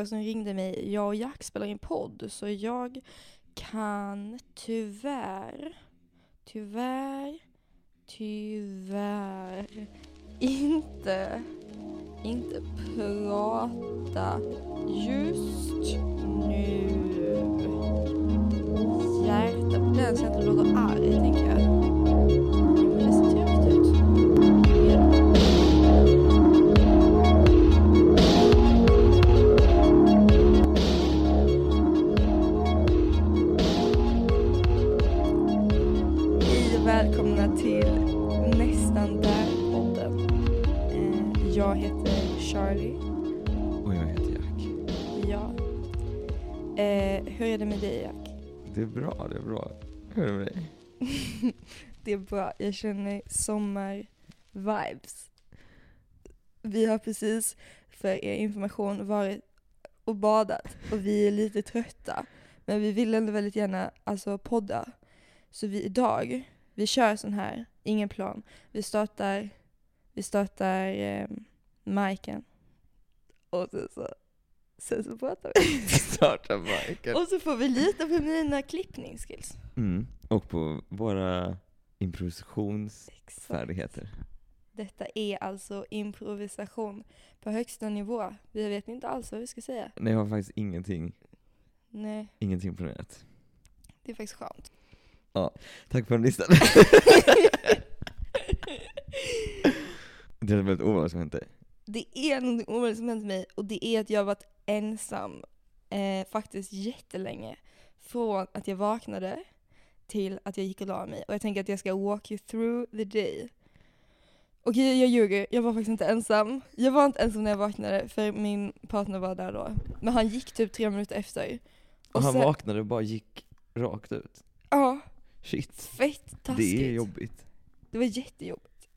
Eva som ringde mig. Jag och Jack spelar in podd så jag kan tyvärr, tyvärr, tyvärr inte, inte prata just nu. Hjärtat på den så jag inte låter arg tänker jag. Hur är det med dig Jack? Det är bra, det är bra. Hur är det med dig? Det är bra. Jag känner sommar-vibes. Vi har precis, för er information, varit och badat och vi är lite trötta. Men vi vill ändå väldigt gärna alltså, podda. Så vi idag, vi kör sån här, ingen plan. Vi startar, vi startar eh, miken. Och sen så, sen så pratar vi. Starta miken. Och så får vi lita på mina klippningsskills. Mm. Och på våra improvisationsfärdigheter. Detta är alltså improvisation på högsta nivå. Vi vet inte alls vad vi ska säga. Nej, jag har faktiskt ingenting, Nej, ingenting planerat. det är faktiskt skönt. Tack för den listan. det är väldigt ovanligt som hänt dig. Det är någonting ovanligt som hänt mig och det är att jag har varit ensam eh, faktiskt jättelänge. Från att jag vaknade till att jag gick och la mig. Och jag tänker att jag ska walk you through the day. Okej, jag ljuger. Jag var faktiskt inte ensam. Jag var inte ensam när jag vaknade för min partner var där då. Men han gick typ tre minuter efter. Och han sen- vaknade och bara gick rakt ut. Ja, Shit. fett taskigt. Det är jobbigt. Det var jättejobbigt.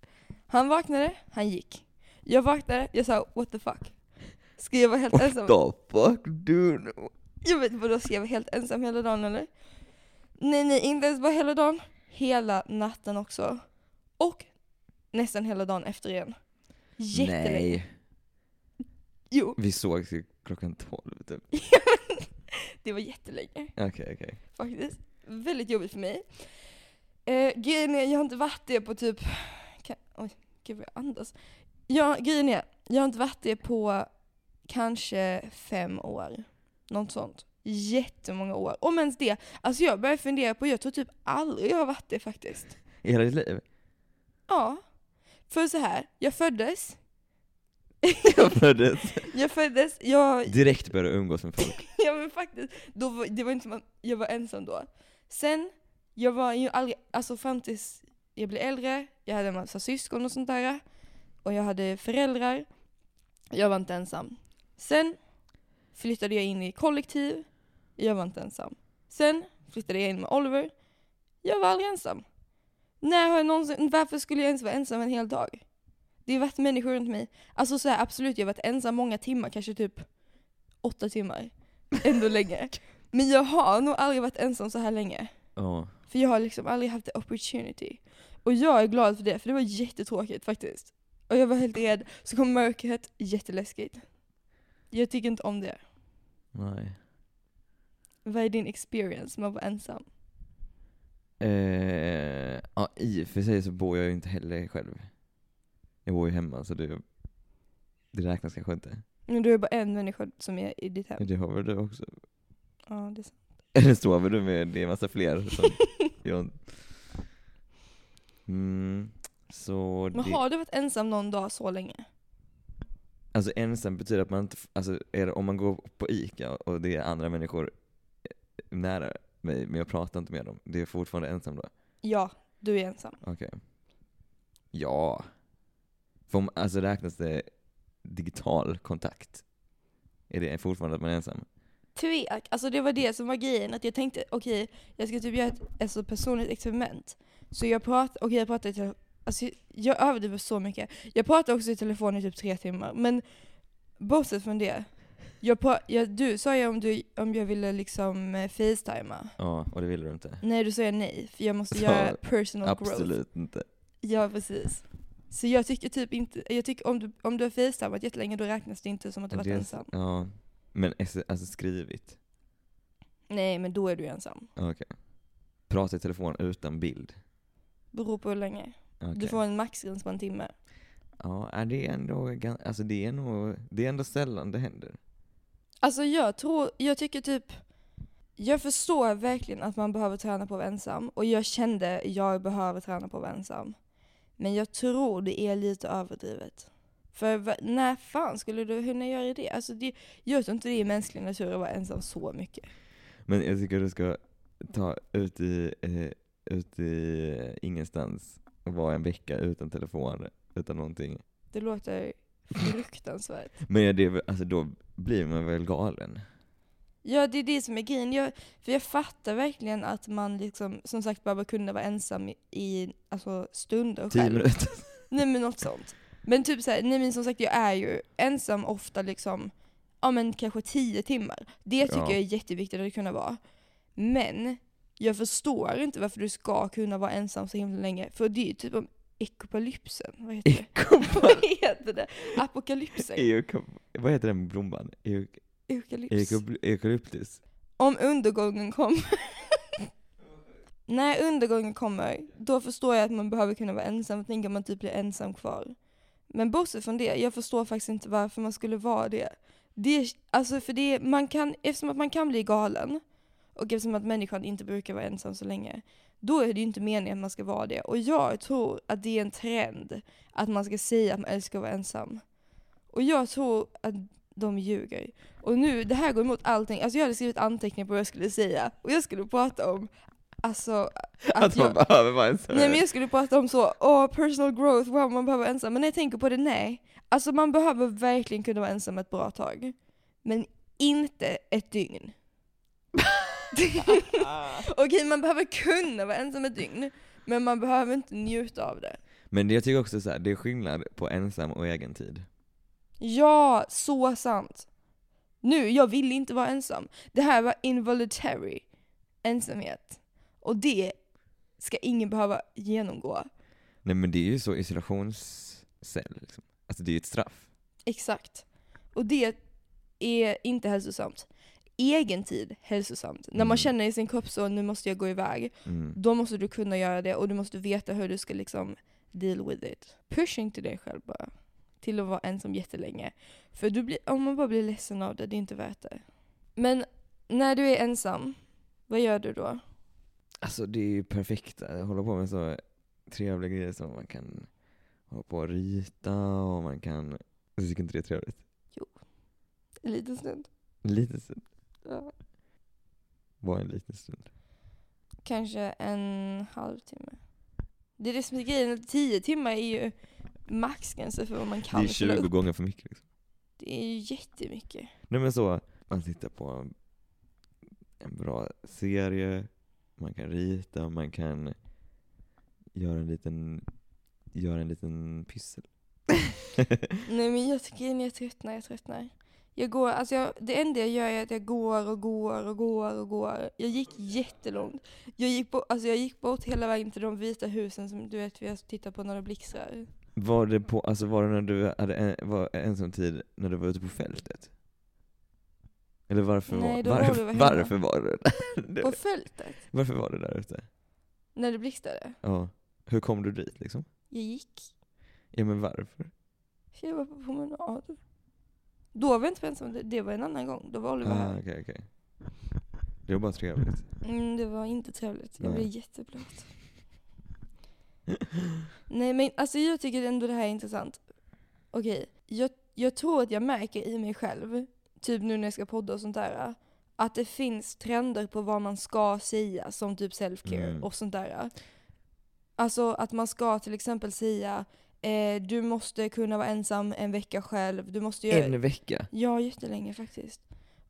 Han vaknade, han gick. Jag vaknade, jag sa what the fuck. Ska jag vara helt What ensam? the fuck du nu? Jag vet vadå, ska jag vara helt ensam hela dagen eller? Nej nej, inte ens bara hela dagen. Hela natten också. Och nästan hela dagen efter igen. Jättelänge. Nej. Jo, Vi såg klockan 12 typ. det var jättelänge Okej, okej. faktiskt. Väldigt jobbigt för mig. Eh, grejen är, jag har inte varit det på typ, kan, oj, gud vad jag andas. Ja, grejen är, jag har inte varit det på kanske fem år. Något sånt. Jättemånga år. Om ens det. Alltså jag börjar fundera på, jag tror typ aldrig jag har varit det faktiskt. I hela ditt liv? Ja. För så här, jag föddes, Jag föddes. jag föddes, jag, Direkt började umgås med folk. ja men faktiskt, då var, det var inte som att jag var ensam då. Sen, jag var ju aldrig, alltså fram tills jag blev äldre, jag hade en massa syskon och sånt där. Och jag hade föräldrar. Jag var inte ensam. Sen flyttade jag in i kollektiv. Jag var inte ensam. Sen flyttade jag in med Oliver. Jag var aldrig ensam. När har jag någonsin, varför skulle jag ens vara ensam en hel dag? Det har varit människor runt mig. Alltså så här, absolut, jag har varit ensam många timmar, kanske typ åtta timmar. Ändå länge. Men jag har nog aldrig varit ensam så här länge. Ja. För jag har liksom aldrig haft the opportunity. Och jag är glad för det, för det var jättetråkigt faktiskt. Och jag var helt rädd. Så kom mörkret, jätteläskigt. Jag tycker inte om det. Nej. Vad är din experience med att vara ensam? Eh, ja, i och för sig så bor jag ju inte heller själv. Jag bor ju hemma så det, det räknas kanske inte. Men du är bara en människa som är i ditt hem. Det har väl du också? Ja, det är sant. Eller står väl du med, det är en massa fler som jag... Mm, så Men det, har du varit ensam någon dag så länge? alltså ensam betyder att man inte, alltså det, om man går på ICA och det är andra människor nära mig, men jag pratar inte med dem, det är fortfarande ensam då? Ja, du är ensam. Okej. Ja. För om, alltså räknas det digital kontakt? Är det fortfarande att man är ensam? Tvek, alltså det var det som var grejen, att jag tänkte okej, jag ska typ göra ett alltså, personligt experiment. Så jag pratade, okej jag pratade i telefon, alltså jag överdriver så mycket. Jag pratade också i telefon i typ tre timmar, men bortsett från det. Jag pra, jag, du sa ju om, du, om jag ville liksom eh, facetima. Ja, och det vill du inte? Nej, du sa jag nej, för jag måste Så, göra personal growth. Absolut inte. Ja, precis. Så jag tycker typ inte, jag tycker om du, om du har facetimat jättelänge då räknas det inte som att du varit Det ensam. Ja. Men S- alltså skrivit? Nej, men då är du ensam. Okej. Prata i telefon utan bild? Beror på hur länge. Okej. Du får en maxgräns på en timme. Ja, är det ändå, alltså det är nog, det är ändå sällan det händer. Alltså jag tror, jag tycker typ, jag förstår verkligen att man behöver träna på att vara ensam. Och jag kände, jag behöver träna på att vara ensam. Men jag tror det är lite överdrivet. För när fan skulle du hinna göra det? Alltså det, jag tror inte det är mänsklig natur att vara ensam så mycket. Men jag tycker du ska ta ut i, eh, ut i ingenstans vara en vecka utan telefon, utan någonting. Det låter fruktansvärt. Men det, alltså då blir man väl galen? Ja, det är det som är grejen. Jag, för jag fattar verkligen att man liksom, som sagt behöver kunna vara ensam i, alltså, stunder Tio själv. minuter? Nej men något sånt. Men typ såhär, nej men som sagt jag är ju ensam ofta liksom, ja men kanske tio timmar. Det tycker Ja. jag är jätteviktigt att kunna vara. Men jag förstår inte varför du ska kunna vara ensam så himla länge. För det är ju typ om ekopalypsen, vad heter det? vad heter det? Apokalypsen? Vad heter den blomman? Eu- Eukalyps. euka- Eukalyptus? Om undergången kommer. När undergången kommer, då förstår jag att man behöver kunna vara ensam och tänker att man typ blir ensam kvar. Men bortsett från det, jag förstår faktiskt inte varför man skulle vara det. det alltså för det, man kan, eftersom att man kan bli galen, och eftersom att människan inte brukar vara ensam så länge, då är det ju inte meningen att man ska vara det. Och jag tror att det är en trend att man ska säga att man älskar att vara ensam. Och jag tror att de ljuger. Och nu, det här går emot allting. Alltså jag hade skrivit anteckningar på vad jag skulle säga. Och jag skulle prata om, alltså att, Att, man jag, behöver vara ensam? Nej men jag skulle prata om så, åh personal growth, wow man behöver vara ensam. Men när jag tänker på det, nej. Alltså man behöver verkligen kunna vara ensam ett bra tag. Men inte ett dygn. Okej, man behöver kunna vara ensam ett dygn. Men man behöver inte njuta av det. Men det, jag tycker också så här, det är skillnad på ensam och egen tid. Ja, så sant. Nu, jag vill inte vara ensam. Det här var involuntary ensamhet. Och det ska ingen behöva genomgå. Nej men det är ju så isolationscell liksom. Alltså det är ju ett straff. Exakt. Och det är inte hälsosamt. Egen tid, hälsosamt. När man Mm. känner i sin kropp så, nu måste jag gå iväg. Mm. Då måste du kunna göra det och du måste veta hur du ska liksom deal with it. Pusha inte dig själv bara. Till att vara ensam jättelänge. För du blir, om man bara blir ledsen av det, det är inte värt det. Men när du är ensam, vad gör du då? Alltså det är ju perfekt att hålla på med så trevliga grejer som man kan hålla på och rita och man kan... Jag tycker inte det är trevligt? En liten stund. En liten stund. Ja. Bara en liten stund. Kanske en halvtimme. Det är det som är grejen, tio timmar är ju maxgränsen för vad man kan det är fylla 20 upp. gånger för mycket liksom. Det är ju jättemycket. Nej men så, man tittar på en bra serie, man kan rita, man kan göra en liten, göra en liten pyssel. Nej men jag tycker jag tröttnar, jag tröttnar. Jag går, alltså jag, det enda jag gör är att jag går och går och går och går. Jag gick jättelångt. Jag gick, bo, alltså jag gick bort hela vägen till de vita husen som du vet vi har tittat på när det blixtrar. Var det på, alltså var det när du hade en, var ensam tid när du var ute på fältet? Eller varför Nej, var, varför, var varför var du där? På fältet, Varför var du där ute? när det blixtrade. Ja. Hur kom du dit liksom? Jag gick, Ja men varför? för jag var på promenad. Då var jag inte ensam, det, var en annan gång. Då var Oliver Ah, här. okej okej. Det var bara trevligt. Mm, det var inte trevligt. Jag Nej. blev jätteblöt. Nej men alltså jag tycker ändå det här är intressant. Okej, jag, jag tror att jag märker i mig själv, typ nu när jag ska podda och sånt där, att det finns trender på vad man ska säga som typ self-care Mm. och sånt där. Alltså att man ska till exempel säga eh, du måste kunna vara ensam en vecka själv, du måste göra... En vecka? Ja, jättelänge faktiskt.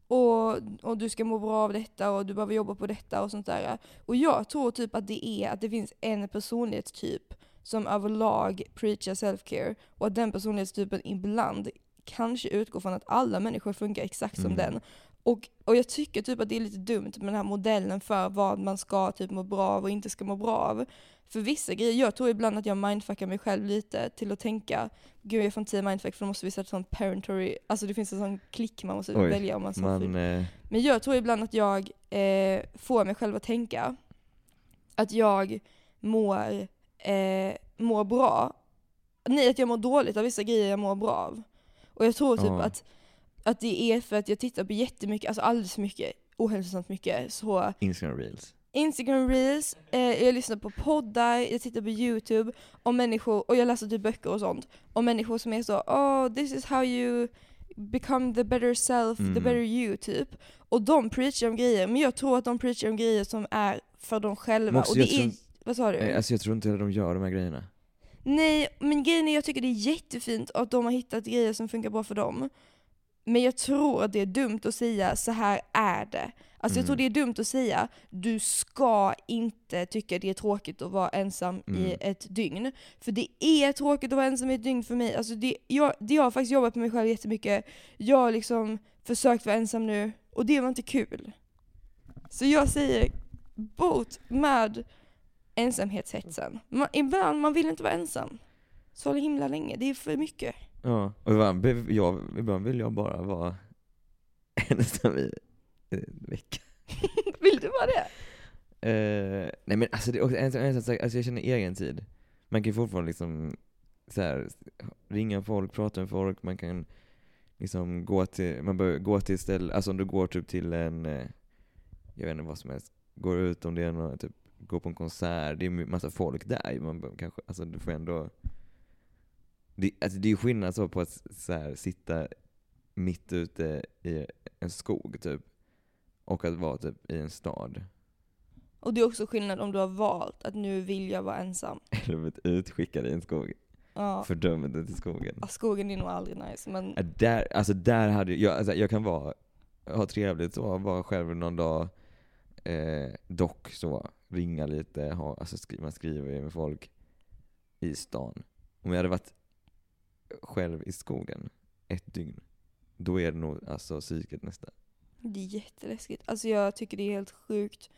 Och, och du ska må bra av detta och du behöver jobba på detta och sånt där. Och jag tror typ att det är att det finns en personlighetstyp som överlag preachar self-care och att den personlighetstypen ibland kanske utgår från att alla människor funkar exakt som Mm. den. Och, och jag tycker typ att det är lite dumt med den här modellen för vad man ska typ må bra av och inte ska må bra av. För vissa grejer, jag tror ibland att jag mindfuckar mig själv lite till att tänka, gud jag får inte säga mindfuck för då måste vi sätta sån parentory, alltså det finns en sån klick man måste Oj, välja om man ska Man, eh, men jag tror ibland att jag eh, får mig själv att tänka att jag mår, eh, mår bra. Nej, att jag mår dåligt av vissa grejer jag mår bra av. Och jag tror typ Ja. att, att det är för att jag tittar på jättemycket, alltså alldeles för mycket, ohälsosamt mycket, så Instagram reels. Instagram reels, eh, jag lyssnar på poddar, jag tittar på youtube om människor, och jag läser typ böcker och sånt, om människor som är så oh this is how you become the better self, the Mm. better you typ. Och de preachar om grejer, men jag tror att de preachar om grejer som är för dem själva. Också och det är, tror- vad sa du? Nej, alltså jag tror inte att de gör de här grejerna. Nej, men grejen är jag tycker det är jättefint att de har hittat grejer som funkar bra för dem. Men jag tror att det är dumt att säga så här är det. Alltså jag Mm. tror det är dumt att säga du ska inte tycka det är tråkigt att vara ensam i Mm. ett dygn. För det är tråkigt att vara ensam i ett dygn för mig. Alltså det, jag, det jag har faktiskt jobbat med mig själv jättemycket. Jag har liksom försökt vara ensam nu och det var inte kul. Så jag säger bort med ensamhetshetsen. Man, ibland man vill inte vara ensam. Så himla länge, det är för mycket. Ja, och ibland, jag, ibland vill jag bara vara ensam i en vecka. Vill du vara det? Eh, nej men alltså, det är också, ensam, ensam, alltså jag känner egen tid. Man kan ju fortfarande liksom så här, ringa folk, prata med folk, man kan liksom gå till, man bör gå till ställe, alltså om du går typ till en, eh, jag vet inte vad som helst, går ut om det är någon, typ, går på en konsert, det är massa folk där man bör, kanske, alltså du får ändå det, alltså det är ju skillnad så på att så här, sitta mitt ute i en skog typ, och att vara typ i en stad. Och det är också skillnad om du har valt att nu vill jag vara ensam. Eller blivit utskickad i en skog. Ja. Fördömd ut i skogen. Ja, Skogen är nog aldrig nice men Där, alltså där hade jag, alltså jag kan vara, ha trevligt så, vara själv någon dag, eh, dock så, ringa lite, ha, alltså skri, man skriver ju med folk i stan. Om jag hade varit själv i skogen ett dygn, då är det nog alltså psyket nästa. det är jätteläskigt. Alltså jag tycker det är helt sjukt.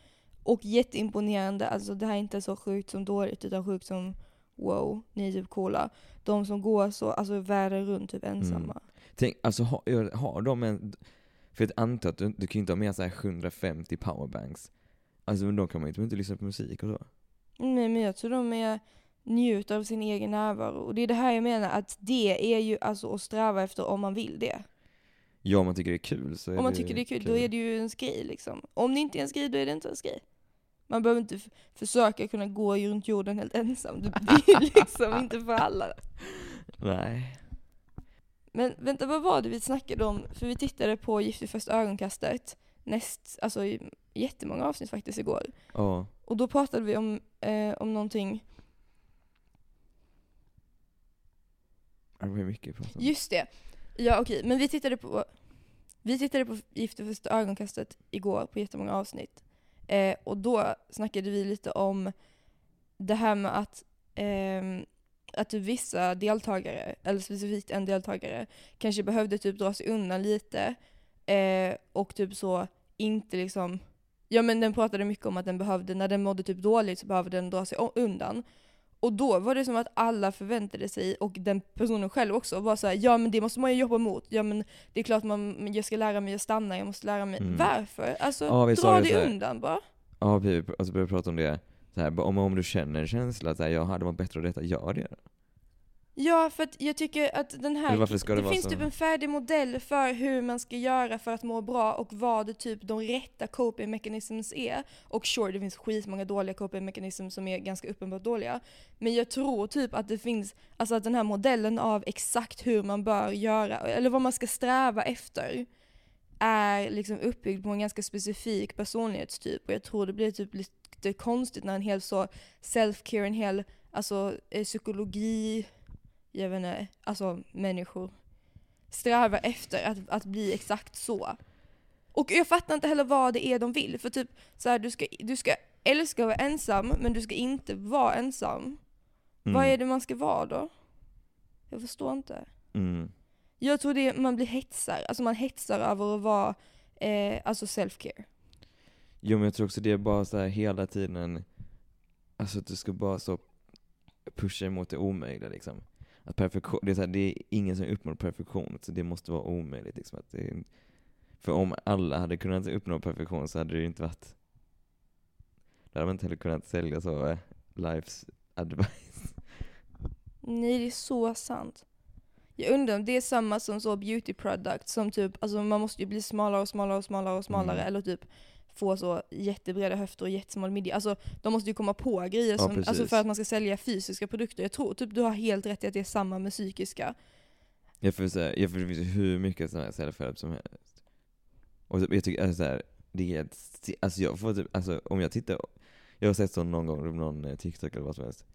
Och jätteimponerande, alltså det här är inte så sjukt som dåligt utan sjukt som wow, ni är typ coola. De som går så, alltså världen runt typ ensamma. Tänk, alltså har, har de en, för jag antar att du, du kan ju inte ha med så här 150 powerbanks. Alltså men då kan man ju typ inte lyssna på musik och så. Nej men jag tror de är njuter av sin egen närvaro. Och det är det här jag menar, att det är ju alltså att sträva efter om man vill det. Ja, om man tycker det är kul så är Om man det tycker det är kul, då är det ju en grej liksom. Om det inte är en grej, då är det inte en grej. Man behöver inte försöka kunna gå runt jorden helt ensam. Det blir liksom inte för alla. Nej. Men vänta, vad var det vi snackade om? För vi tittade på Gift vid första ögonkastet, näst, alltså i jättemånga avsnitt faktiskt igår. Ja. Och då pratade vi om, eh, om någonting, Det var ju mycket att just det. Ja okej, men vi tittade på, vi tittade på Gift vid första ögonkastet igår på jättemånga avsnitt. Eh, och då snackade vi lite om det här med att, eh, att typ vissa deltagare, eller specifikt en deltagare, kanske behövde typ dra sig undan lite eh, och typ så inte liksom Ja men den pratade mycket om att den behövde, när den mådde typ dåligt så behövde den dra sig undan. Och då var det som att alla förväntade sig, och den personen själv också, var såhär ja men det måste man ju jobba mot. Ja men det är klart man, jag ska lära mig att stanna, jag måste lära mig. Mm. Varför? Alltså Ja, dra det här. undan bara. Ja, vi alltså började prata om det. Så här, om, om du känner en känsla att så här, jag hade varit bättre av detta, gör det. Ja, för att jag tycker att den här, det det, finns så? typ en färdig modell för hur man ska göra för att må bra och vad typ de rätta coping mechanisms är. Och sure, det finns skitmånga dåliga coping mechanisms som är ganska uppenbart dåliga. Men jag tror typ att det finns, alltså att den här modellen av exakt hur man bör göra, eller vad man ska sträva efter, är liksom uppbyggd på en ganska specifik personlighetstyp. Och jag tror det blir typ lite konstigt när en hel så self-care, en hel alltså, eh, psykologi, jag vet inte, alltså människor strävar efter att, att bli exakt så. Och jag fattar inte heller vad det är de vill. För typ så här, du, ska, du ska älska att vara ensam, men du ska inte vara ensam. Vad är det man ska vara då? Jag förstår inte. Mm. Jag tror det är, man blir hetsar, alltså man hetsar över att vara eh, alltså self-care. Jo men jag tror också det är bara så här hela tiden, alltså att du ska bara så pusha emot det omöjliga liksom. Att perfektion, det är, så här, det är ingen som uppnår perfektion, så det måste vara omöjligt liksom. Att det för om alla hade kunnat uppnå perfektion så hade det ju inte varit, då hade man inte heller kunnat sälja så eh, lifes advice. Nej, det är så sant. Jag undrar om det är samma som så beauty product som typ, alltså man måste ju bli smalare och smalare och smalare och smalare Mm. eller typ få så jättebreda höfter och jättesmal midja. Alltså de måste ju komma på grejer Ja, som, alltså precis. för att man ska sälja fysiska produkter. Jag tror typ du har helt rätt i att det är samma med psykiska. Jag får säga, jag får det finns hur mycket sån här self-help som helst. Och jag tycker, alltså, så här, det är, ett- alltså jag får typ, alltså om jag tittar, jag har sett så någon gång, någon eh, TikTok eller vad som helst,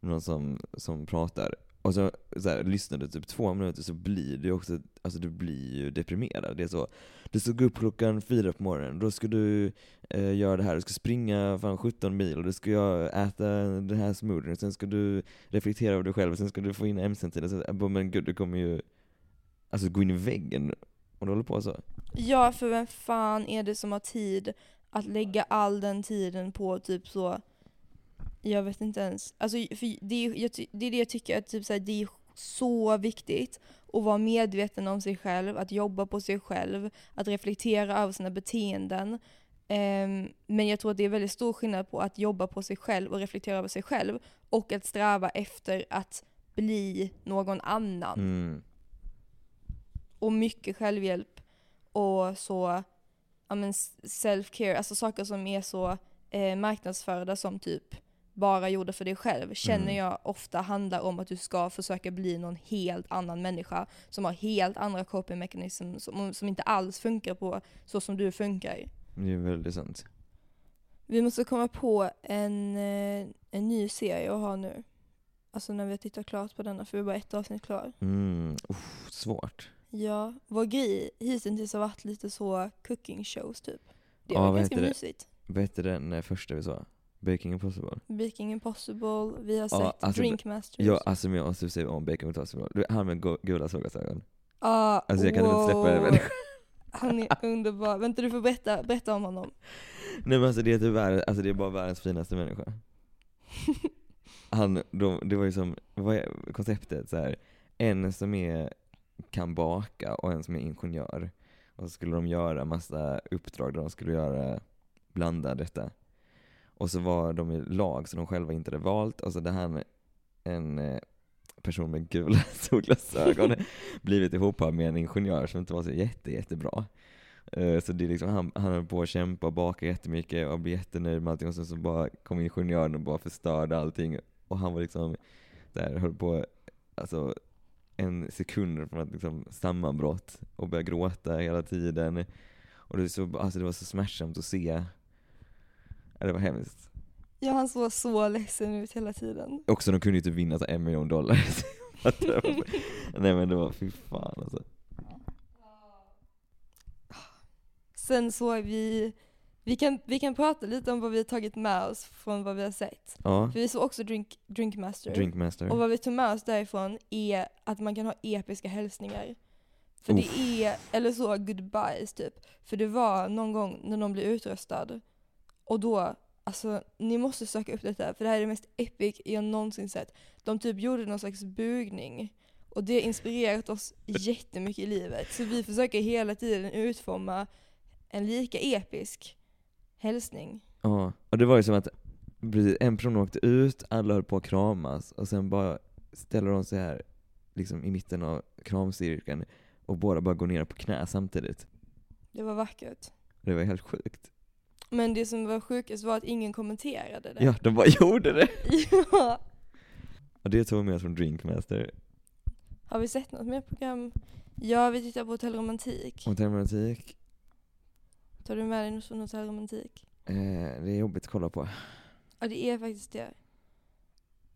någon som, som pratar, och så, så här, lyssnar du typ två minuter så blir du också, alltså du blir ju deprimerad. Det är så, du ska gå upp klockan fyra på morgonen, då ska du eh, göra det här, du ska springa fan 17 mil, och du ska jag äta den här smoothien, sen ska du reflektera över dig själv, och sen ska du få in MC-tid, och eh, bara, men gud du kommer ju Alltså gå in i väggen Om du håller på så. Ja, för vem fan är det som har tid att lägga all den tiden på typ så, jag vet inte ens. Alltså, för det, är, jag, det är det jag tycker, att typ så här, det är så viktigt att vara medveten om sig själv, att jobba på sig själv, att reflektera över sina beteenden. Ehm, men jag tror att det är väldigt stor skillnad på att jobba på sig själv och reflektera över sig själv och att sträva efter att bli någon annan Mm. och mycket självhjälp och så ja, self-care, alltså saker som är så eh, marknadsförda som typ bara gjorda för dig själv, känner Mm. jag ofta handlar om att du ska försöka bli någon helt annan människa som har helt andra coping mechanism som, som inte alls funkar på så som du funkar. Det är väldigt sant. Vi måste komma på en, eh, en ny serie att ha nu. Alltså när vi har tittat klart på denna, för vi har bara ett avsnitt klar. Mm. Uff, svårt. Ja, vår grej hittills har varit lite så cooking shows typ. Det Ja, var ganska mysigt. Vad hette den eh, första vi sa? Baking Impossible? Baking Impossible, vi har Ja, sett alltså, Drinkmasters. Ja, alltså men jag måste säga om Baking Impossible. Du, han med gula solglasögon. Ah, Alltså jag kan inte släppa det människan. Han är underbar. Vänta du får berätta, berätta om honom. Nej men alltså det är, typ världens, alltså det är bara världens finaste människa. Han, de, det var ju som, vad är konceptet så här. en som är, kan baka och en som är ingenjör. Och så skulle de göra massa uppdrag där de skulle göra, blanda detta. Och så var de i lag som de själva inte hade valt, och så hade han en eh, person med gula solglasögon blivit ihop med en ingenjör som inte var så jätte, jättebra. Eh, Så det är liksom, han, han höll på att kämpa och baka jättemycket och blev jättenöjd med allting och sen så bara kom ingenjören och bara förstörde allting och han var liksom där höll på, alltså en sekund från att liksom sammanbrott och börja gråta hela tiden. Och det, så, alltså det var så smärtsamt att se. Ja, det var hemskt. Ja, han såg så ledsen ut hela tiden. Också de kunde ju typ vinna så en miljon dollar. Nej men det var, fy fan alltså. Sen såg vi, vi kan, vi kan prata lite om vad vi har tagit med oss från vad vi har sett. Ja, För vi såg också Drink, Drinkmaster. Drinkmaster. Och vad vi tog med oss därifrån är att man kan ha episka hälsningar. För det är, eller så, goodbyes typ. För det var någon gång när någon blev utröstad. Och då, alltså ni måste söka upp detta. För det här är det mest epic jag någonsin sett. De typ gjorde någon slags bugning. Och det har inspirerat oss jättemycket i livet. Så vi försöker hela tiden utforma en lika episk hälsning. Ja, och det var ju som att precis, en person åkte ut, alla höll på att kramas och sen bara ställer de sig här liksom i mitten av kramcirkeln och båda bara går ner på knä samtidigt. Det var vackert. Det var helt sjukt. Men det som var sjukast var att ingen kommenterade det. Ja, de bara gjorde det! ja. Och det tog med oss från Drinkmaster. Har vi sett något mer program? Ja, vi tittar på Hotell Romantik. Och termotik, Tar du med dig något från Hotell Romantik? eh, det är jobbigt att kolla på. Ja, det är faktiskt det.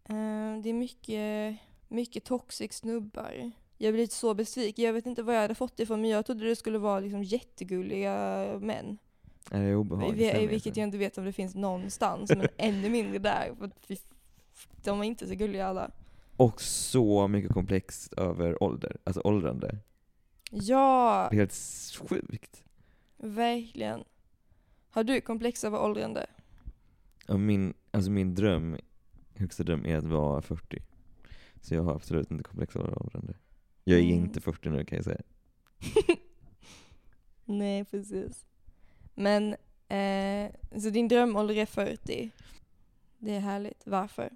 Eh, det är mycket, mycket toxic snubbar. Jag blir lite så besviken. Jag vet inte vad jag hade fått ifrån, men jag trodde det skulle vara liksom jättegulliga män. Eh, Det är obehagligt. Vi- vilket alltså. jag inte vet om det finns någonstans, men ännu mindre där. För vi, de var inte så gulliga alla. Och så mycket komplext över ålder, alltså åldrande. Ja, Det är helt sjukt. Verkligen. Har du komplex över åldrande? Och min, alltså min dröm, högsta dröm är att vara 40. Så jag har absolut inte komplex över åldrande. Jag är Mm. inte 40 nu kan jag säga. Nej, precis. Men, eh, så din drömålder är 40. Det är härligt. Varför?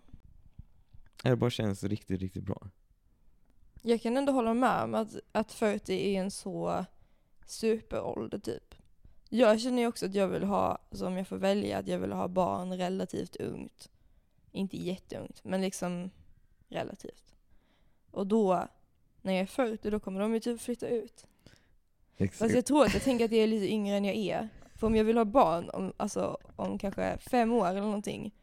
Det bara känns riktigt, riktigt bra. Jag kan ändå hålla med om att, att 40 är en så superålder typ. Jag känner ju också att jag vill ha, så om jag får välja, att jag vill ha barn relativt ungt. Inte jätteungt, men liksom relativt. Och då, när jag är 40, då kommer de ju typ flytta ut. Exakt. Fast jag tror att jag tänker att jag är lite yngre än jag är. För om jag vill ha barn om, alltså, om kanske fem år eller någonting,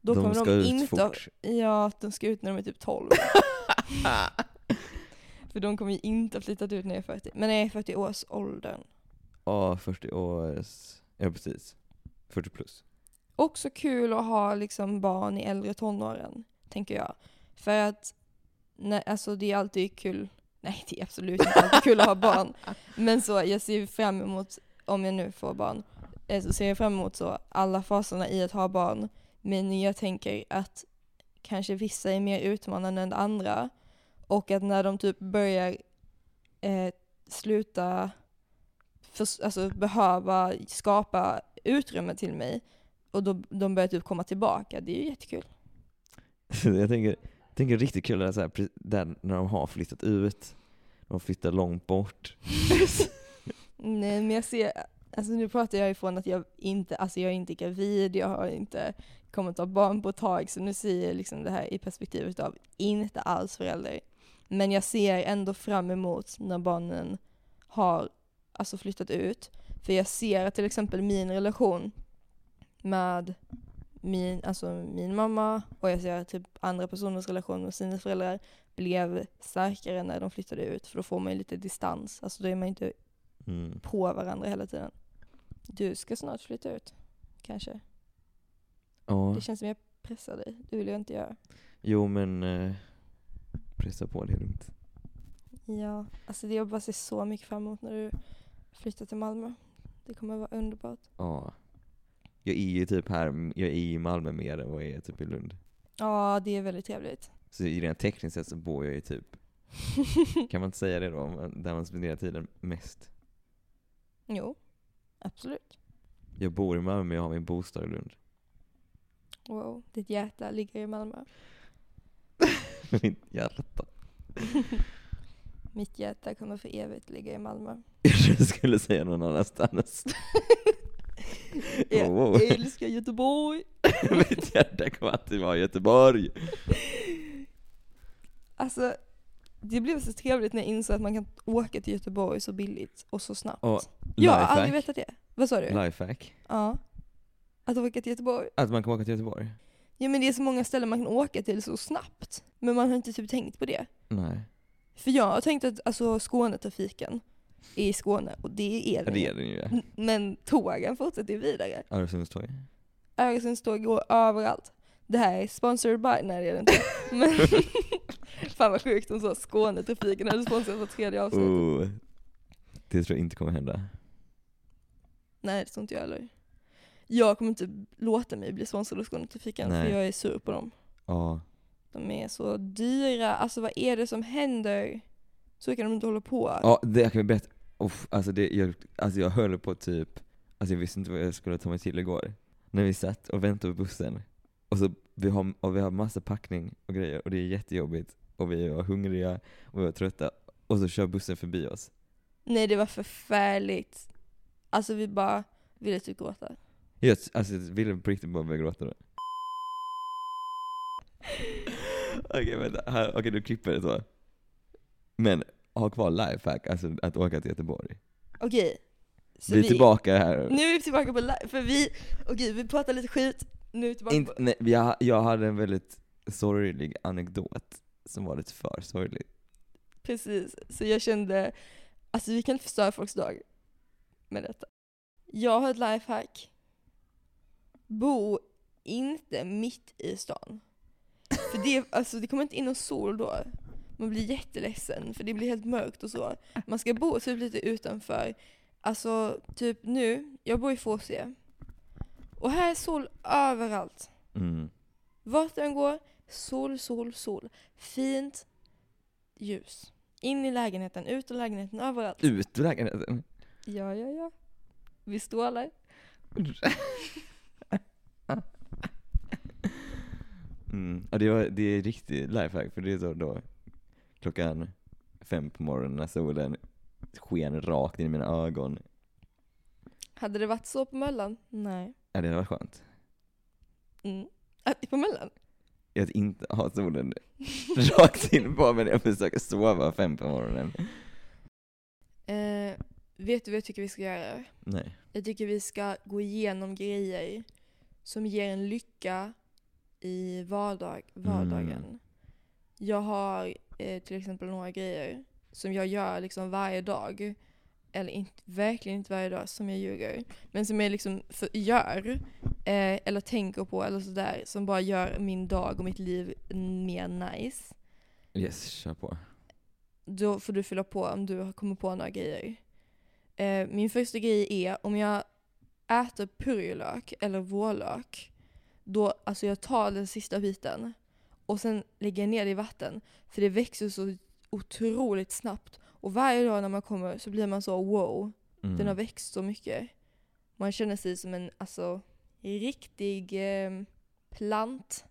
då de kommer de inte... fort. Ja, de ska ut när de är typ 12. För de kommer ju inte ha flyttat ut när jag är 40. Men jag är 40 års åldern. Ja, 40 års, ja precis. 40 plus. Också kul att ha liksom barn i äldre tonåren, tänker jag. För att, nej, alltså det är alltid kul, nej det är absolut inte alltid kul att ha barn. Men så, jag ser fram emot, om jag nu får barn, eh, så ser jag fram emot så alla faserna i att ha barn. Men jag tänker att kanske vissa är mer utmanande än andra. Och att när de typ börjar eh, sluta för, alltså, behöva skapa utrymme till mig och då, de börjar typ komma tillbaka, det är ju jättekul. jag tänker, tänker riktigt kul är så här, där när de har flyttat ut, de flyttar långt bort. Nej men jag ser, alltså nu pratar jag ifrån att jag inte, alltså jag är inte gravid, jag har inte kommit att ha barn på ett tag, så nu ser jag liksom det här i perspektivet av inte alls förälder. Men jag ser ändå fram emot när barnen har alltså flyttat ut. För jag ser att till exempel min relation med min, alltså min mamma och jag ser att typ andra personers relation med sina föräldrar blev starkare när de flyttade ut. För då får man ju lite distans, alltså då är man inte Mm. på varandra hela tiden. Du ska snart flytta ut, kanske. Ja, Det känns som jag pressar dig. Det vill jag inte göra. jo men eh, pressa på det är lugnt. Ja, alltså det jag bara ser så mycket fram emot när du flyttar till Malmö. Det kommer vara underbart. Ja. Jag är ju typ här, jag är i Malmö mer än vad jag är typ i Lund. Ja, det är väldigt trevligt. Så i rent tekniskt sett så bor jag ju typ, kan man inte säga det då, där man spenderar tiden mest. Jo, absolut. Jag bor i Malmö men jag har min bostad i Lund. Wow, ditt hjärta ligger i Malmö. Mitt hjärta. Mitt hjärta kommer för evigt ligga i Malmö. Jag trodde du skulle säga någon annanstans. Jag Oh, wow. älskar Göteborg! Mitt hjärta kommer alltid vara i Göteborg. Alltså, det blev så trevligt när jag insåg att man kan åka till Göteborg så billigt och så snabbt. Och jag har aldrig vetat det. Vad sa du? Lifehack. Ja. Att åka till Göteborg. Att man kan åka till Göteborg? Ja men det är så många ställen man kan åka till så snabbt. Men man har inte typ tänkt på det. Nej. För jag har tänkt att alltså, Skånetrafiken är i Skåne och det är den det är den ju. ja. Men tågen fortsätter ju vidare. Öresundståg. Öresundståg går överallt. Det här är sponsored by, nej det är det inte. Men fan vad sjukt om så Skånetrafiken hade sponsrat på tredje avsnittet. Oh. Det tror jag inte kommer hända. Nej det tror inte jag heller. Jag kommer inte låta mig bli sponsrad av Skånetrafiken för Nej. jag är sur på dem. Ja. De är så dyra, alltså vad är det som händer? Så kan de inte hålla på. Ja, det jag kan berätta. Uff, alltså, det, jag, alltså jag höll på typ, alltså jag visste inte vad jag skulle ta mig till igår. När vi satt och väntade på bussen. Och så vi har, och vi har massa packning och grejer och det är jättejobbigt. Och vi var hungriga och vi var trötta. Och så kör bussen förbi oss. Nej det var förfärligt. Alltså vi bara ville typ gråta. Jag alltså, jag ville på riktigt bara börja gråta då. Okej vänta, här, okej du klipper det så. Men ha kvar lifehack, alltså att åka till Göteborg. Okej. Så vi är tillbaka här. Nu är vi tillbaka på live, för vi, okej vi pratar lite skit, nu tillbaka Inte, på... nej, jag, jag hade en väldigt sorglig anekdot som var lite för sorglig. Precis, så jag kände, alltså vi kan inte förstöra folks dag med detta. Jag har ett lifehack. Bo inte mitt i stan. För det, alltså, det kommer inte in någon sol då. Man blir jätteledsen för det blir helt mörkt och så. Man ska bo typ lite utanför. Alltså typ nu, jag bor i Fåsö. Och här är sol överallt. Mm. Vart den går, sol, sol, sol. Fint ljus. In i lägenheten, ut ur lägenheten, överallt. Ut ur lägenheten. Ja, ja, ja. Vi strålar. Mm. Ja, det, var, det är riktigt lifehack, för det är så då klockan fem på morgonen när solen sken rakt in i mina ögon. Hade det varit så på Möllan? Nej. Ja, det hade varit skönt. Mm. Att, på Möllan? Att inte ha solen rakt in på mig när jag försöker sova fem på morgonen. Eh, vet du vad jag tycker vi ska göra? Nej. Jag tycker vi ska gå igenom grejer som ger en lycka i vardag, vardagen. Mm. Jag har eh, till exempel några grejer som jag gör liksom varje dag. Eller inte, verkligen inte varje dag som jag ljuger. Men som jag liksom för, gör. Eh, eller tänker på eller sådär. Som bara gör min dag och mitt liv mer nice. Yes, kör på. Då får du fylla på om du kommit på några grejer. Eh, min första grej är om jag äter purjolök eller vårlök. Då, alltså jag tar den sista biten och sen lägger jag ner det i vatten. För det växer så otroligt snabbt. Och varje dag när man kommer så blir man så wow, Mm. den har växt så mycket. Man känner sig som en alltså, riktig eh, plant,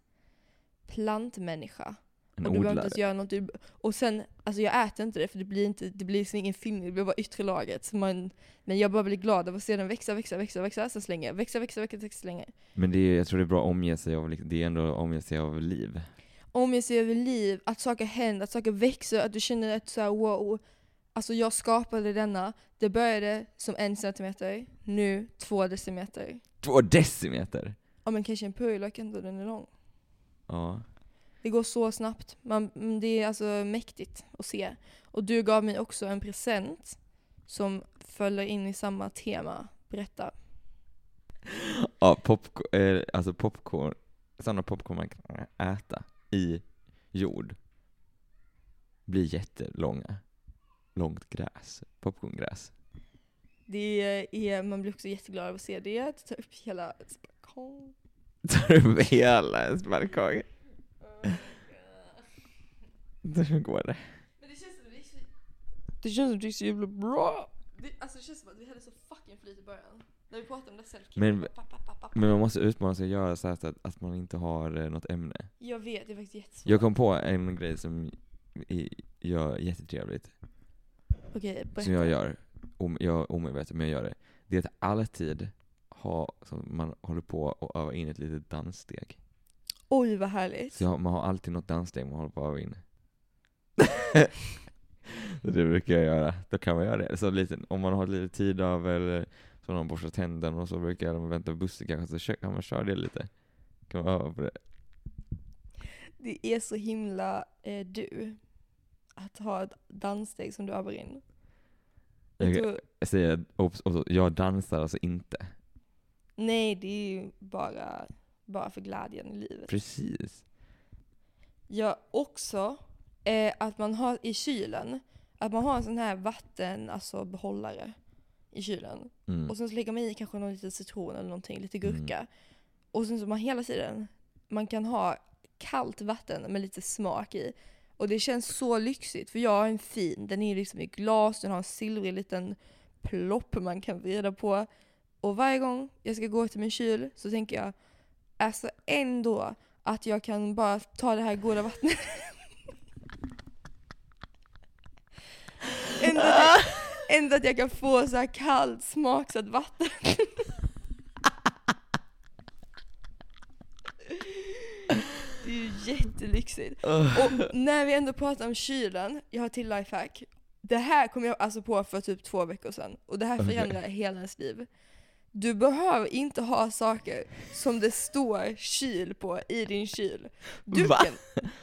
plantmänniska. en och du behöver inte ens göra något. Och sen, alltså jag äter inte det för det blir, inte, det blir liksom ingen fyllning, det blir bara yttre lagret. Så man, men jag bara blir glad av att se den växa, växa, växa, växa, sen slänger jag. Växa, växa, växa, växa, slänger. Men det är, jag tror det är bra att omge sig av, liksom- det är ändå omge sig av liv. Om jag ser över liv, att saker händer, att saker växer, att du känner att så här, wow, alltså jag skapade denna. Det började som en centimeter, nu två decimeter. Två decimeter! Ja men kanske en purjolök ändå, den är lång. Ja. Det går så snabbt. Man, mm, det är alltså mäktigt att se. Och du gav mig också en present som följer in i samma tema. Berätta. Ja, popcorn, eh, alltså popcorn, sådana popcorn man kan äta i jord blir jättelånga. Långt gräs, popcorngräs. Det är, man blir också jätteglad av att se det. Att ta upp hela ett balkong. Tar upp hela ens balkong. Hur går det? Men det känns som det gick så, det känns som det gick så jävla bra. Det, alltså det känns som att vi hade så fucking flyt i början. När vi pratade om det self Men-. Men man måste utmana sig och göra så att, att man inte har eh, något ämne. Jag vet, det är faktiskt jättesvårt. Jag kom på en grej som i- gör jättetrevligt, Okej, berätta. som jag gör, om, jag omedvetet, men jag gör det. Det är att alltid ha, så man håller på och öva in ett litet danssteg. Oj vad härligt. Så jag, man har alltid något danssteg man håller på att öva in. det brukar jag göra. Då kan man göra det. Så lite, om man har lite tid över, eller så man borstat tänderna och så brukar jag vänta på bussen kanske, så kan man köra det lite. Kan man öva på det. Det är så himla eh, du. Att ha ett danssteg som du övar in. Jag Jag, jag säger, jag dansar alltså inte. nej, det är ju bara, bara för glädjen i livet. Precis. Ja, också eh, att man har i kylen, att man har en sån här vatten, alltså behållare i kylen. Mm. Och sen så lägger man i kanske någon liten citron eller någonting, lite Mm. gurka. Och sen så man hela tiden, man kan ha kallt vatten med lite smak i. Och det känns så lyxigt för jag har en fin, den är liksom i glas, den har en silvrig liten plopp man kan vrida på. Och varje gång jag ska gå till min kyl så tänker jag, alltså ändå att jag kan bara ta det här goda vattnet. ändå, att jag, ändå att jag kan få så här kallt smaksatt vatten. Det är ju jättelyxigt. Och när vi ändå pratar om kylen, jag har till lifehack. Det här kom jag alltså på för typ två veckor sedan och det här förändrar hela ens liv. Du behöver inte ha saker som det står kyl på i din kyl. Du Va? kan,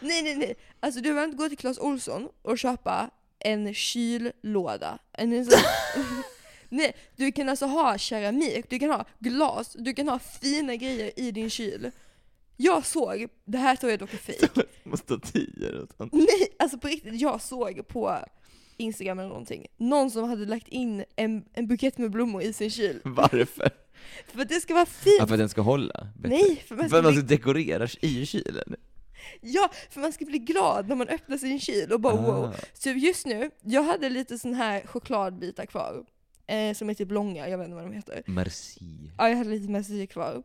nej nej nej, alltså du behöver inte gå till Clas Ohlson och köpa en kyllåda. En sån, nej, du kan alltså ha keramik, du kan ha glas, du kan ha fina grejer i din kyl. Jag såg, det här tror jag dock är fejk. Statyer och sånt. Nej, alltså på riktigt, jag såg på Instagram eller någonting, någon som hade lagt in en, en bukett med blommor i sin kyl. Varför? För att det ska vara fint! Ja, för att den ska hålla? bättre. Nej, för man För ska att man bli, ska dekorera i kylen? ja, för man ska bli glad när man öppnar sin kyl och bara wow. Ah. Så just nu, jag hade lite sån här chokladbitar kvar. Eh, som är typ långa, jag vet inte vad de heter. Merci. Ja, jag hade lite merci kvar.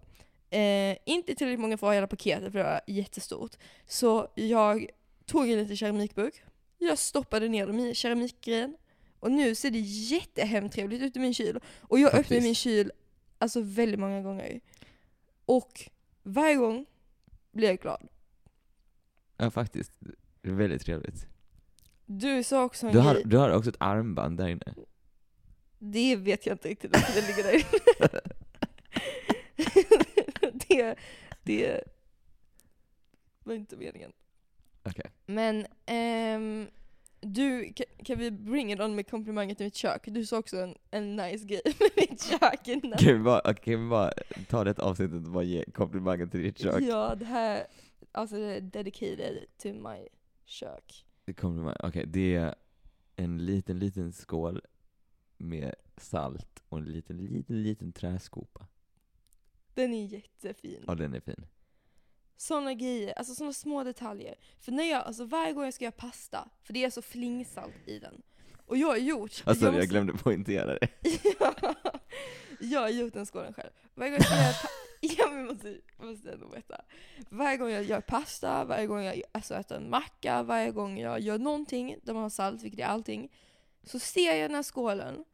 Eh, inte tillräckligt många för att ha hela paketet för det var jättestort. Så jag tog en liten keramikburk, jag stoppade ner dem i keramikgrejen och nu ser det jättehemtrevligt ut i min kyl. Och jag öppnar Faktiskt. min kyl alltså väldigt många gånger. Och varje gång blir jag glad. Ja, faktiskt. Det är väldigt trevligt. Du sa också en Du har, grej, du har också ett armband där inne. det vet jag inte riktigt varför det ligger där inne. det, det var inte meningen. Okej. Men ehm, du, kan, kan vi bring it on med komplimanger till mitt kök? Du sa också en, en nice grej med mitt kök innan. Kan vi bara, kan vi bara ta det avsnittet och bara ge komplimanger till ditt kök? Ja, det här, alltså det är dedicated to my kök. Komplimang. Okej, det är en liten, liten skål med salt och en liten, liten, liten träskopa. Den är jättefin. Ja, den är fin. Såna grejer, alltså såna små detaljer. För när jag, alltså varje gång jag ska göra pasta, för det är så flingsalt i den. Och jag har gjort... Alltså, jag, måste- glömde poängtera det. jag har gjort den skålen själv. Varje gång jag ska göra Ja men måste, måste ändå berätta. Varje gång jag gör pasta, varje gång jag alltså, äter en macka, varje gång jag gör någonting där man har salt, vilket är allting, så ser jag den här skålen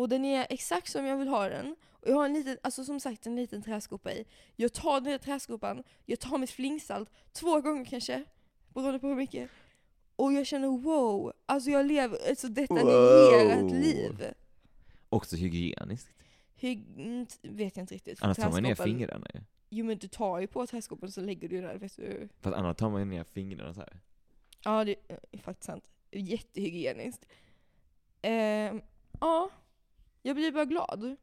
och den är exakt som jag vill ha den. Och jag har en liten, alltså som sagt en liten träskopa i. Jag tar den här träskopan, jag tar mitt flingsalt, två gånger kanske, beroende på hur mycket. Och jag känner wow, alltså jag lever ett så detaljerat Wow. liv. Också hygieniskt. Hur, mm, vet jag inte riktigt. Annars tar man ner fingrarna ju. Jo men du tar ju på träskopan så lägger du den där, vet du. Fast annars tar man ner fingrarna så här. Ja det är faktiskt sant. Jättehygieniskt. Ja, jag blir bara glad.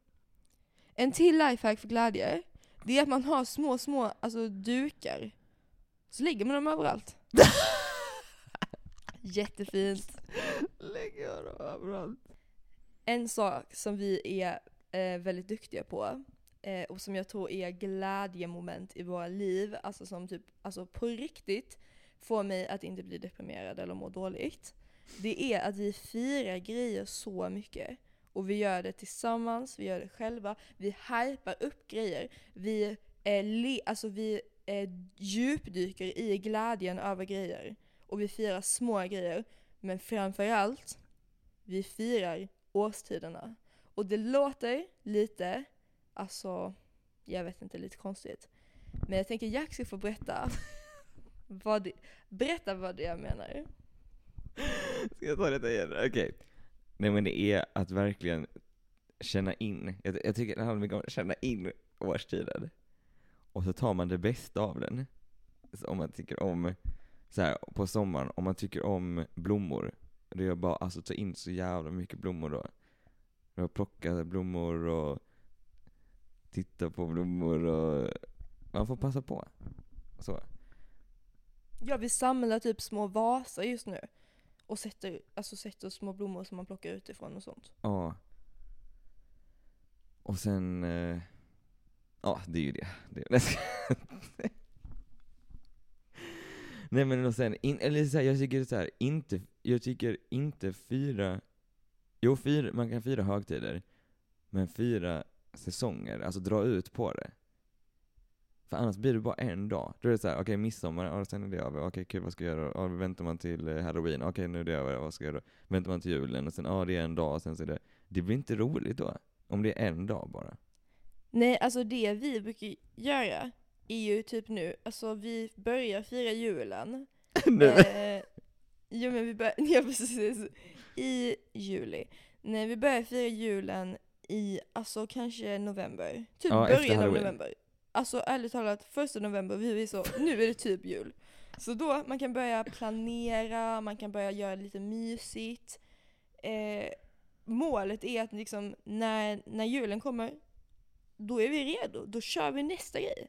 En till lifehack för glädje, det är att man har små, små alltså, dukar. Så lägger man dem överallt. Jättefint. Lägger dem överallt. En sak som vi är eh, väldigt duktiga på eh, och som jag tror är glädjemoment i våra liv, alltså som typ, alltså på riktigt får mig att inte bli deprimerad eller må dåligt. Det är att vi firar grejer så mycket. Och vi gör det tillsammans, vi gör det själva, vi hypar upp grejer. Vi, eh, le, alltså vi eh, djupdyker i glädjen över grejer. Och vi firar små grejer. Men framförallt, vi firar årstiderna. Och det låter lite, alltså, jag vet inte, lite konstigt. Men jag tänker Jack ska få berätta vad det, berätta vad det jag menar. Ska jag ta detta igen? Okej. Nej men det är att verkligen känna in, jag, jag tycker det handlar mycket om att känna in årstiden. Och så tar man det bästa av den. Så om man tycker om, så här, på sommaren, om man tycker om blommor, det är bara alltså ta in så jävla mycket blommor då. Och plocka blommor och titta på blommor och man får passa på. Så. Ja, vi samlar typ små vaser just nu. Och sätter, alltså sätter små blommor som man plockar utifrån och sånt. Ja. Och sen, eh, ja det är ju det. det nej, det. Nej men och sen, in, eller så här, jag tycker så här, inte, jag tycker inte fyra, jo fyra, man kan fira högtider, men fyra säsonger, alltså dra ut på det. För annars blir det bara en dag. Då är det så här, okej midsommar, ja, sen är det över, okej kul vad ska jag göra? Ja, väntar man till eh, halloween, okej nu är det över, vad ska jag göra? Väntar man till julen och sen, ja det är en dag och sen så är det, det blir inte roligt då. Om det är en dag bara. Nej, alltså det vi brukar göra är ju typ nu, alltså vi börjar fira julen. eh, jo men vi börjar, ja precis, i juli. Nej vi börjar fira julen i, alltså kanske november. Typ Ja, början av november. Alltså ärligt talat, första november, vi är så, nu är det typ jul. Så då, man kan börja planera, man kan börja göra lite mysigt. Eh, målet är att liksom, när, när julen kommer, då är vi redo. Då kör vi nästa grej.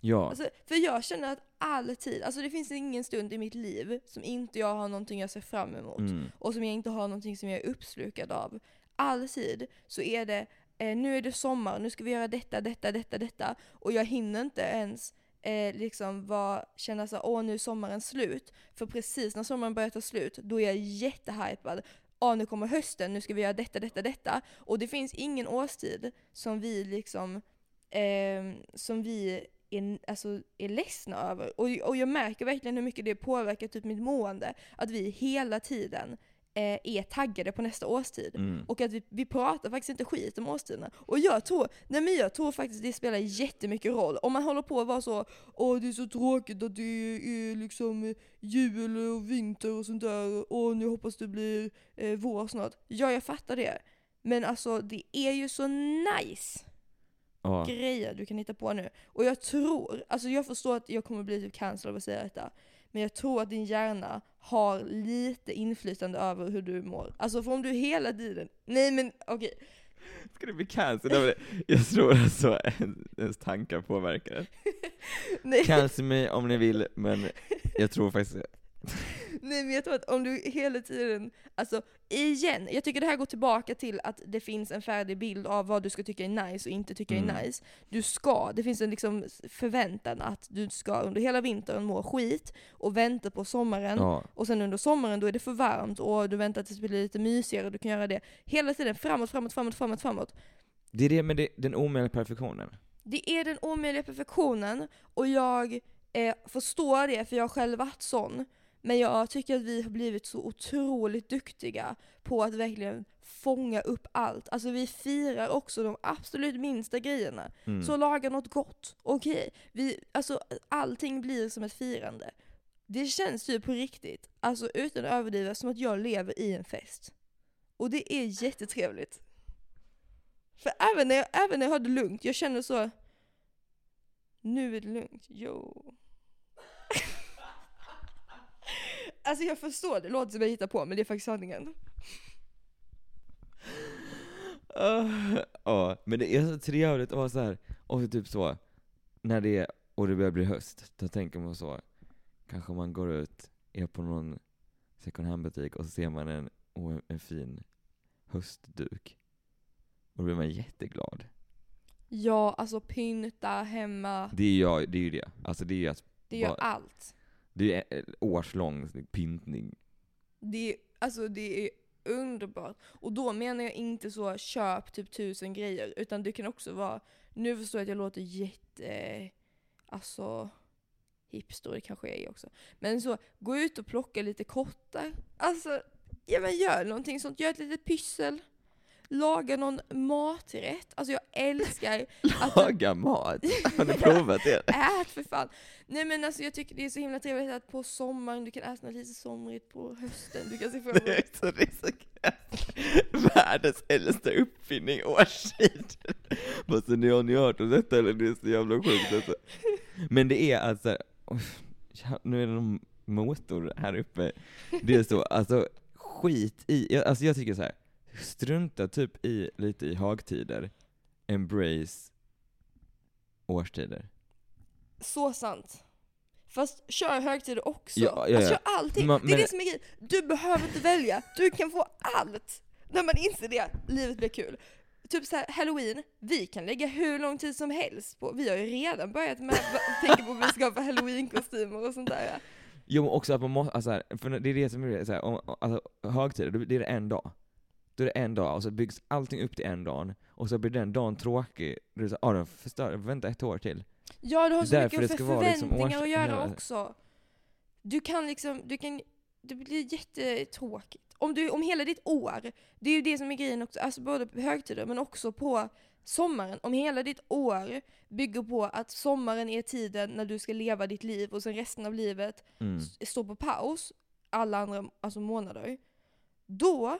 Ja. Alltså, för jag känner att alltid, alltså det finns ingen stund i mitt liv som inte jag har någonting jag ser fram emot. Mm. och som jag inte har någonting som jag är uppslukad av. Alltid så är det, eh, nu är det sommar, nu ska vi göra detta, detta, detta, detta. Och jag hinner inte ens eh, liksom var, känna så åh nu är sommaren slut. För precis när sommaren börjar ta slut, då är jag jättehypad. Ja nu kommer hösten, nu ska vi göra detta, detta, detta. Och det finns ingen årstid som vi liksom, eh, som vi är, alltså, är ledsna över. Och, och jag märker verkligen hur mycket det påverkar typ mitt mående. Att vi hela tiden eh, är taggade på nästa årstid. Mm. Och att vi, vi pratar faktiskt inte skit om årstiderna. Och jag tror, nej men jag tror faktiskt det spelar jättemycket roll. Om man håller på att vara så, åh det är så tråkigt att det är liksom jul och vinter och sånt där, och nu hoppas det blir eh, vår snart. Ja, jag fattar det. Men alltså det är ju så nice Ja. grejer du kan hitta på nu. Och jag tror, alltså jag förstår att jag kommer bli typ cancelled av att säga detta, men jag tror att din hjärna har lite inflytande över hur du mår. Alltså för om du hela tiden, nej men okej, Ska det bli cancer? Jag tror alltså ens tankar påverkar det. Cancel mig om ni vill, men jag tror faktiskt nej men jag tror att om du hela tiden, alltså igen, jag tycker det här går tillbaka till att det finns en färdig bild av vad du ska tycka är nice och inte tycka Mm. är nice. Du ska, det finns en liksom förväntan att du ska under hela vintern må skit och vänta på sommaren Ja. Och sen under sommaren då är det för varmt och du väntar tills det blir lite mysigare, du kan göra det hela tiden framåt, framåt, framåt, framåt, framåt. Det är det med det, den omöjliga perfektionen. Det är den omöjliga perfektionen och jag eh, förstår det för jag har själv varit sån. Men jag tycker att vi har blivit så otroligt duktiga på att verkligen fånga upp allt. Alltså vi firar också de absolut minsta grejerna. Mm. Så laga något gott, okej. Vi, alltså allting blir som ett firande. Det känns ju på riktigt, alltså utan att överdriva, som att jag lever i en fest. Och det är jättetrevligt. För även när jag, även när jag har det lugnt, jag känner så, nu är det lugnt, jo. Alltså jag förstår, det låter som jag hittar på, men det är faktiskt sanningen. Ah, Ja, men det är så trevligt att vara så här. och så typ så, när det är, och det börjar bli höst, då tänker man så, kanske man går ut, är på någon second hand butik och så ser man en, oh, en fin höstduk. Och då blir man jätteglad. Ja, alltså pynta hemma, Det är ju, det är ju det. Alltså det är ju att, det gör Bara- allt det är årslång pyntning. Det är, alltså det är underbart. Och då menar jag inte så köp typ tusen grejer, utan det kan också vara, nu förstår jag att jag låter jätte, alltså hipster, det kanske jag är också. Men så, gå ut och plocka lite kottar. Alltså, ja men gör någonting sånt, gör ett litet pyssel. Laga någon maträtt. Alltså jag älskar att Laga mat! Har du provat det? Ät för fan! Nej men alltså jag tycker det är så himla trevligt att på sommaren, du kan äta något lite somrigt på hösten, du kan se fram Det är emot så, det är så kul. Världens äldsta uppfinning, ni har ni hört om detta eller? Det är så jävla sjukt alltså. Men det är alltså, nu är det någon motor här uppe. Det är så, alltså skit i, alltså jag tycker så här. Strunta typ i, lite i högtider. Embrace årstider. Så sant. Fast kör högtider också. Ja, ja, Alltså ja. kör allting. Men- det är det som är grejen. Du behöver inte välja. Du kan få allt. När man inser det, livet blir kul. Typ så här, halloween, vi kan lägga hur lång tid som helst på, vi har ju redan börjat med att tänka på vad vi ska ha halloween-kostymer och sånt där. Jo men också att man måste, alltså, här, för det är det som är det, så här, om, alltså, högtider, det är det en dag. Då är det en dag, och så byggs allting upp till en dag, och så blir den dagen tråkig, då är det så, ah, förstör, vänta ett år till. Ja, du har så Därför mycket för liksom förväntningar års- att göra också. Du kan liksom, du kan, det blir jättetråkigt. Om, du, om hela ditt år, det är ju det som är grejen också, alltså både på högtider men också på sommaren. Om hela ditt år bygger på att sommaren är tiden när du ska leva ditt liv och sen resten av livet Mm. står på paus, alla andra alltså månader, då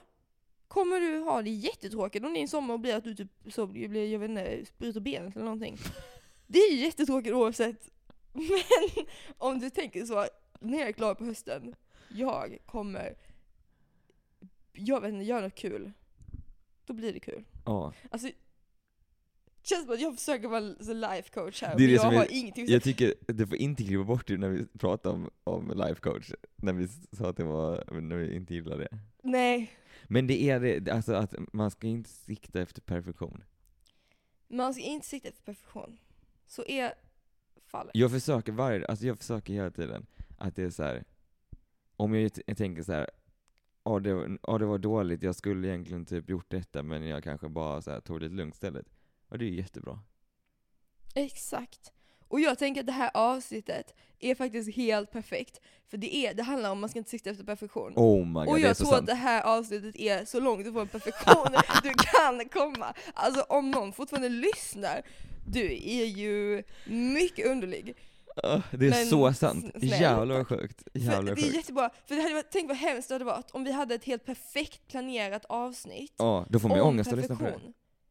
kommer du ha det jättetråkigt om din sommar blir att du typ så blir, jag vet inte, bryter benet eller någonting. Det är ju jättetråkigt oavsett. Men om du tänker så, när jag är klar på hösten, jag kommer, jag vet inte, göra något kul. Då blir det kul. Ja. Alltså, känns som att jag försöker vara life coach här, Det är det jag som har är- ingenting Jag tycker, du får inte klippa bort det när vi pratar om, om life coach, när vi sa att det var, när vi inte gillar det. Nej, Men det är det, alltså att man ska inte sikta efter perfektion. man ska inte sikta efter perfektion. Så är fallet. Jag försöker varje, alltså jag försöker hela tiden att det är så här. om jag, jag tänker så här. Ja det, var- ja det var dåligt, jag skulle egentligen typ gjort detta men jag kanske bara så här, tog det lite lugnt istället. Ja det är jättebra. Exakt. Och jag tänker att det här avsnittet är faktiskt helt perfekt. För det, är, det handlar om att man ska inte sikta efter perfektion. Oh my god, och det är jag tror att sant. det här avsnittet är så långt ifrån perfektion du kan komma. Alltså om någon fortfarande lyssnar, du är ju mycket underlig. Det är men så sant. snäll, Jävlar vad sjukt. För Jävlar vad det är sjukt. jättebra, för det hade varit, tänk vad hemskt det hade varit om vi hade ett helt perfekt planerat avsnitt Ja, då får man ju ångest att lyssna på det.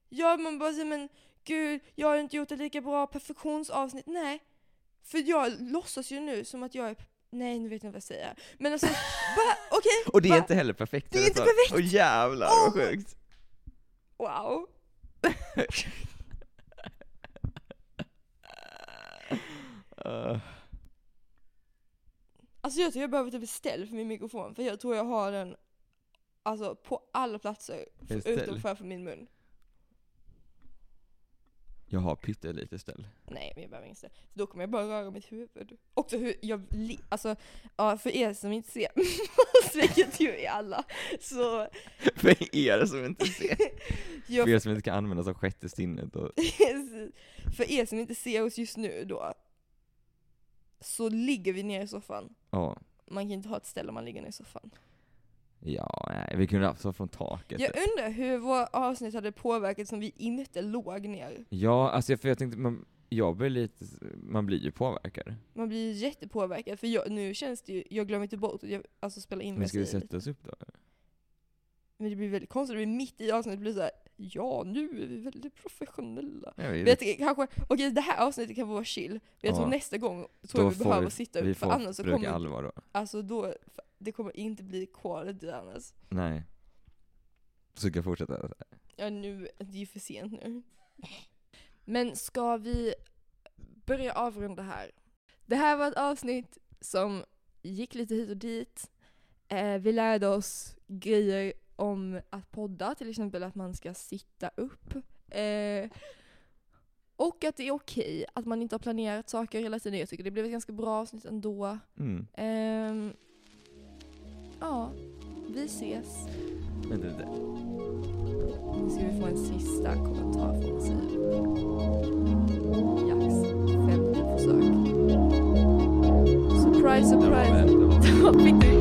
Ja, man bara säger men gud, jag har inte gjort ett lika bra perfektionsavsnitt. Nej, för jag låtsas ju nu som att jag är Nej, nu vet jag inte vad jag säger. Men alltså, bara, okej, Och det är va? inte heller perfekt. Det är inte så. perfekt. Åh jävlar vad Oh. sjukt. wow. Ah, Alltså jag tror jag behöver typ ett ställ för min mikrofon, för jag tror jag har den Alltså på alla platser, ställ? framför min mun. Jag har pyttelite ställ. Nej, men jag behöver inget ställ. För då kommer jag bara röra mitt huvud. Också hur jag, li- alltså, ja, för er som inte ser, vilket ju är alla, så För er som inte ser. jag För er som inte kan använda sig av sjätte sinnet och för er som inte ser oss just nu då, så ligger vi ner i soffan. ja. Man kan inte ha ett ställe om man ligger ner i soffan. Ja, nej, vi kunde haft så från taket. Jag undrar hur våra avsnitt hade påverkat som vi inte låg ner. Ja, alltså för jag tänkte, man, jag blir lite, man blir ju påverkad. Man blir jättepåverkad, för jag, nu känns det ju, jag glömmer inte bort att jag alltså, spela in Men jag ska vi sätta oss upp då? Men det blir väldigt konstigt, det blir mitt i avsnittet blir så här. ja nu är vi väldigt professionella. Jag vet, Vet du, kanske, okej det här avsnittet kan vara chill, men jag tror Ja. nästa gång tror jag vi behöver vi- sitta vi upp, för annars så kommer, allvar då. alltså då, för det kommer inte bli quality annars. Nej. Så ska jag fortsätta? Ja nu, det är ju för sent nu. Men ska vi börja avrunda här? Det här var ett avsnitt som gick lite hit och dit. Eh, vi lärde oss grejer om att podda, till exempel att man ska sitta upp. Eh, och att det är okej att man inte har planerat saker hela tiden. Jag tycker det blev ett ganska bra avsnitt ändå. Mm. Ehm, ja, vi ses. Vänta lite. Nu ska vi få en sista kommentar från Siv. Jax femte försök. Surprise, surprise. Då fick